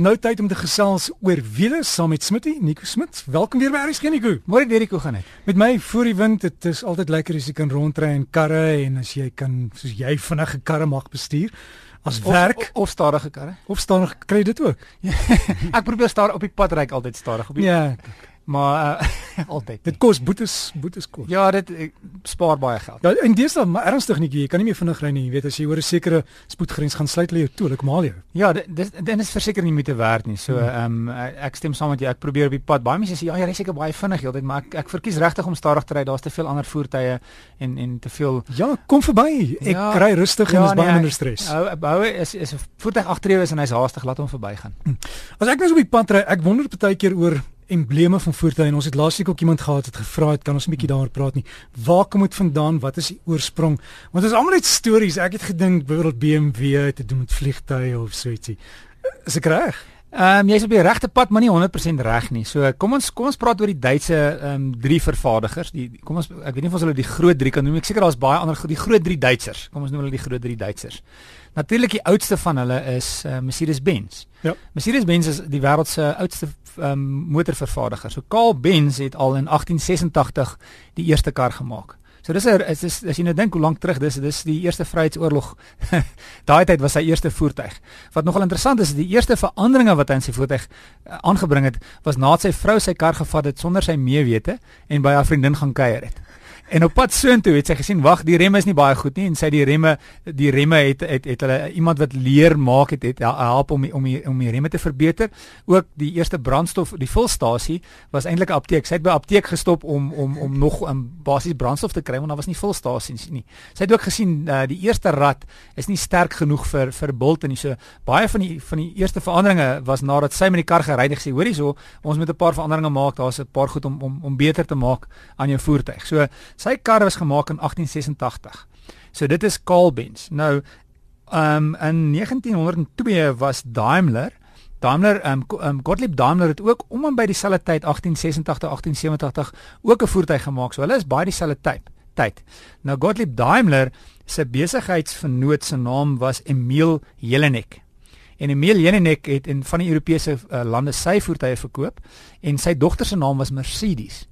Nou tyd om te gesels oor wiele saam met Smitty, Nico Smit. Welkom weer by Aries Genico. Môre Derrick, hoe gaan dit? Met my voor die wind, dit is altyd lekker as jy kan rondry in karre en as jy kan soos jy vinnige karre mag bestuur as werk of, of, of stadige karre. Of stadig kry dit ook. ek probeer stadig op die pad ry altyd stadig op die Ja, maar uh, altyd. dit kos boetes, boetes kos. Ja, dit ek, spaar baie geld. Ja, en dis dan maar ernstig nie, jy kan nie meer vinnig ry nie. Jy weet as jy oor 'n sekere spoedgrens gaan sluit hulle jou toe, ek maal jou. Ja, dit dis dit is verseker nie moeite werd nie. So ehm um, ek stem saam met jou. Ek probeer op die pad. Baie mense sê ja, jy ry seker baie vinnig heeltyd, maar ek ek verkies regtig om stadig te ry. Daar's te veel ander voertuie en en te veel Ja, kom verby. Ek Ja, ry rustig en ja, is baie nee, minder stres. Hou hou is is 'n voertuig agter jou is en hy's haastig, laat hom verbygaan. As ek nou so op die pad ry, ek wonder baie keer oor embleme van voertuie en ons het laasweek ook iemand gehad het gevra het kan ons 'n bietjie daaroor praat nie. Waar kom dit vandaan? Wat is die oorsprong? Want dit is almal net stories. Ek het gedink byvoorbeeld BMW het te doen met vliegtye of so ietsie. Is ek reg? Ehm um, jy's op die regte pad, maar nie 100% reg nie. So kom ons kom ons praat oor die Duitse ehm um, drie vervaardigers. Die kom ons ek weet nie of ons hulle die groot 3 kan noem. Ek seker daar's baie ander die groot 3 Duitsers. Kom ons noem hulle die groot 3 Duitsers. Natuurlik die oudste van hulle is uh, Mercedes-Benz. Ja. Mercedes-Benz is die wêreld se oudste ehm um, motorvervaardiger. So Carl Benz het al in 1886 die eerste kar gemaak. So dis 'n is dis as jy nou dink hoe lank terug dis dis die eerste Vryheidsoorlog. Daai tyd was sy eerste voertuig. Wat nogal interessant is, die eerste veranderinge wat hy in sy voertuig uh, aangebring het, was nadat sy vrou sy kar gevat het sonder sy meewete en by haar vriendin gaan kuier het. En op pad soontoe het sy gesien, wag, die remme is nie baie goed nie en sy die remme die remme het het het hulle iemand wat leer maak het het help om om die, om die remme te verbeter. Ook die eerste brandstof, die vulstasie was eintlik 'n apteek. Sy het by apteek gestop om om om nog 'n um, basies brandstof te kry want daar was nie vulstasies nie. Sy het ook gesien uh, die eerste rad is nie sterk genoeg vir vir bolte nie. So baie van die van die eerste veranderinge was nadat sy met die kar gery het gesê, hoorie so, ons moet 'n paar veranderinge maak. Daar's 'n paar goed om om om beter te maak aan jou voertuig. So Sy kar was gemaak in 1886. So dit is Carl Benz. Nou um in 1902 was Daimler Daimler um, um Gottlieb Daimler het ook om en by dieselfde tyd 1886 1887 ook 'n voertuig gemaak. So hulle is baie dieselfde tyd. Tyd. Nou Gottlieb Daimler se besigheidsvernoot se naam was Emil Jelinek. En Emil Jelinek het in van die Europese uh, lande sy voertuie verkoop en sy dogter se naam was Mercedes.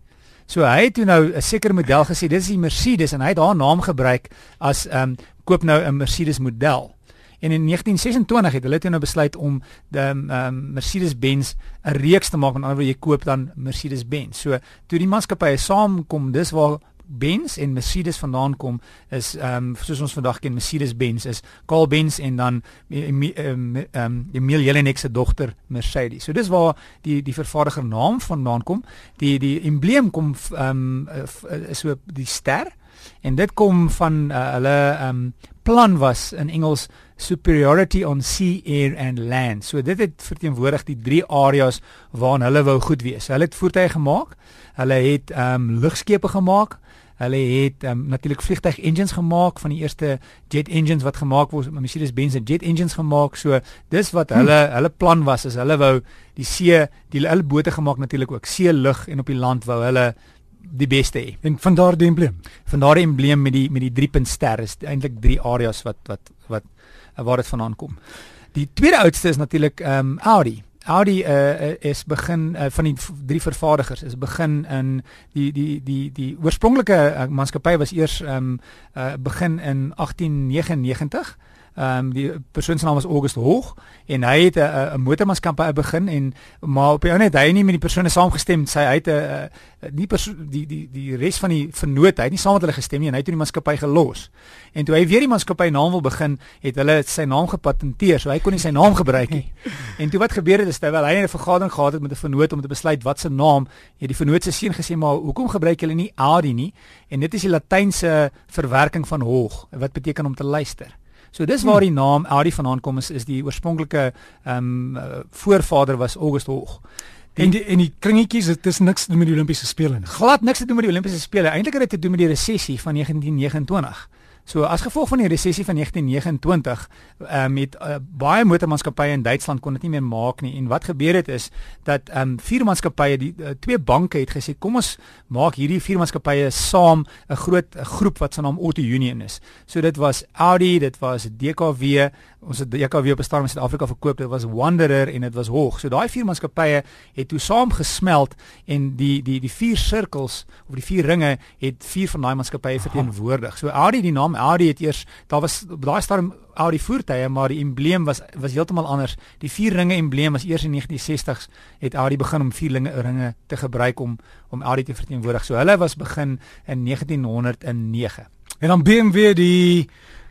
So hy het nou 'n sekere model gesê, dis die Mercedes en hy het haar naam gebruik as ehm um, koop nou 'n Mercedes model. En in 1926 het hulle toe nou besluit om die ehm um, Mercedes-Benz 'n reeks te maak, met ander woorde jy koop dan Mercedes-Benz. So toe die maatskappye saamkom, dis waar Benz en Mercedes vandaan kom is ehm um, soos ons vandag ken Mercedes-Benz is Carl Benz en dan ehm um, Emil Jelinek se dogter Mercedes. So dis waar die die vervaardiger naam vandaan kom. Die die embleem kom ehm um, is so die ster en dit kom van uh, hulle ehm um, plan was in Engels superiority on sea air and land. So dit het verteenwoordig die drie areas waarin hulle wou goed wees. Hulle het voertuie gemaak. Hulle het ehm um, lugskepe gemaak. Hulle het um, natuurlik vliegtuig engines gemaak van die eerste jet engines wat gemaak word. Mercedes-Benz het jet engines gemaak. So dis wat hulle hm. hulle plan was is hulle wou die see, die hulle bote gemaak natuurlik ook see, lug en op die land wou hulle die beste hê. En van daar die embleem. Van daar die embleem met die met die drie punt ster is eintlik drie areas wat wat wat waar dit vandaan kom. Die tweede oudste is natuurlik ehm um, Audi. Audi uh, is begin uh, van die drie vervaardigers is begin in die die die die oorspronklike uh, maatskappy was eers um, uh, begin in 1899 Ehm um, die persoon se naam was August Hoog en hy het 'n 'n motormaatskappy begin en maar op die ou net hy nie met die persone saamgestem sy hy het 'n nie die die die res van die vernoot hy het nie saam met hulle gestem nie en hy het toe die maatskappy gelos. En toe hy weer die maatskappy naam wil begin, het hulle sy naam gepatenteer, so hy kon nie sy naam gebruik nie. En toe wat gebeur het is terwyl hy 'n vergadering gehad het met 'n vernoot om te besluit wat se naam, het die vernoot se seun gesê maar hoekom gebruik julle nie Audi nie? En dit is die latynse verwerking van hoog wat beteken om te luister. So dis waar die naam Audi vandaan kom is is die oorspronklike ehm um, voorvader was August Hoog. Die, en die en die kringetjies dit is niks te doen met die Olimpiese spele nie. Glad niks te doen met die Olimpiese spele. Eintlik het dit te doen met die resessie van 1929. So as gevolg van die resessie van 1929, ehm um, met uh, baie motormaatskappye in Duitsland kon dit nie meer maak nie. En wat gebeur het is dat ehm um, vier maatskappye, die uh, twee banke het gesê kom ons maak hierdie vier maatskappye saam 'n groot groep wat se naam Auto Union is. So dit was Audi, dit was DKW, ons het DKW op 'n stadium in Suid-Afrika verkoop, dit was Wanderer en dit was Hoog. So daai vier maatskappye het toe saam gesmelt en die die die vier sirkels of die vier ringe het vier van daai maatskappye verteenwoordig. So Audi die naam Audi het eers daar was daai stadium Audi voertuie maar die embleem was was heeltemal anders. Die vier ringe embleem was eers in 1960s het Audi begin om vier ringe, ringe te gebruik om om Audi te verteenwoordig. So hulle was begin in 1909. En dan BMW die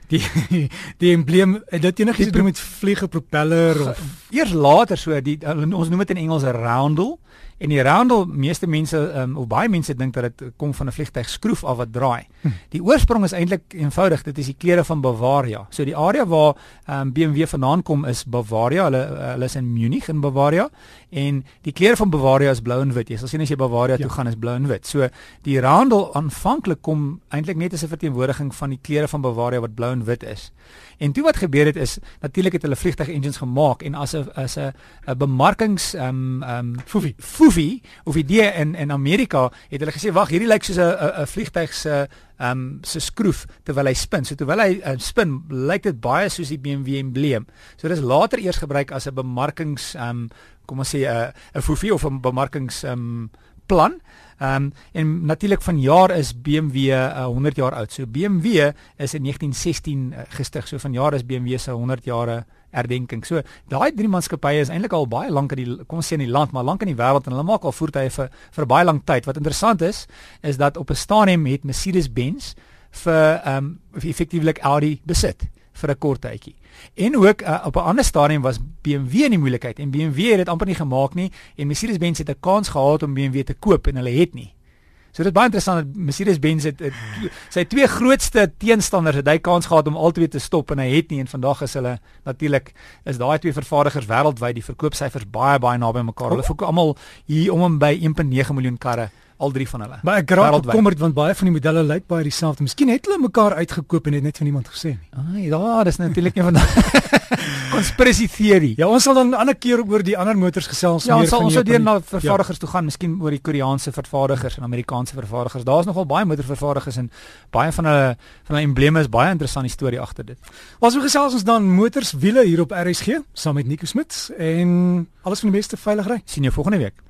die die embleem dit enigiets doen met vliege propeller of eers later so die ons noem dit in Engels 'n roundel En die roundel, meeste mense um, of baie mense dink dat dit kom van 'n vliegtyg skroef af wat draai. Hm. Die oorsprong is eintlik eenvoudig, dit is die kleure van Bavaria. So die area waar um, ehm, BMW vandaan kom is Bavaria. Hulle hulle is in Munich in Bavaria en die kleure van Bavaria is blou en wit. Jy sal sien as jy Bavaria ja. toe gaan is blou en wit. So die roundel aanvanklik kom eintlik net as 'n verteenwoordiging van die kleure van Bavaria wat blou en wit is. En toe wat gebeur het is natuurlik het hulle vliegtyg engines gemaak en as 'n as 'n bemarkings ehm um, ehm um, foefie foefie of idee in in Amerika het hulle gesê wag hierdie lyk soos 'n 'n vliegtyg se ehm um, se skroef terwyl hy spin. So terwyl hy uh, spin lyk dit baie soos die BMW embleem. So dit is later eers gebruik as 'n bemarkings ehm um, kom ons sê 'n 'n foefie of 'n bemarkings ehm um, plan. Ehm um, en natuurlik vanjaar is BMW uh, 100 jaar oud. So BMW is in 1916 uh, gestig. So vanjaar is BMW se 100 jare herdenking. So daai drie maatskappye is eintlik al baie lank in die kom ons sê in die land, maar lank in die wêreld en hulle maak al voertuie vir vir baie lank tyd. Wat interessant is, is dat op 'n stadium het Mercedes-Benz vir ehm um, effektiewelik Audi besit vir 'n kort tydjie. En ook uh, op 'n ander stadium was BMW in die moeilikheid en BMW het dit amper nie gemaak nie en Mercedes-Benz het 'n kans gehad om BMW te koop en hulle het nie. So dit is baie interessant dat Mercedes-Benz het, het sy twee grootste teenstanders het hy kans gehad om albei te stop en hy het nie en vandag is hulle natuurlik is daai twee vervaardigers wêreldwyd die verkoopsyfers baie baie naby mekaar. Hulle verkoop almal hier om en by 1.9 miljoen karre al drie van hulle. Maar ek raak bekommerd want baie van die modelle lyk baie dieselfde. Miskien het hulle mekaar uitgekoop en het net van iemand gesê nie. Ah, ja, dis natuurlik een van conspiracy theory. Ja, ons sal dan 'n ander keer oor die ander motors gesels ja. Ja, ons sal ons sou deur na vervaardigers ja. toe gaan, miskien oor die Koreaanse vervaardigers en Amerikaanse vervaardigers. Daar's nogal baie motorvervaardigers en baie van hulle van hulle embleme is baie interessante storie agter dit. Ons so gesels ons dan motors wiele hier op RSG saam met Nico Smit en alles van die beste veiligheid. Sien jou volgende week.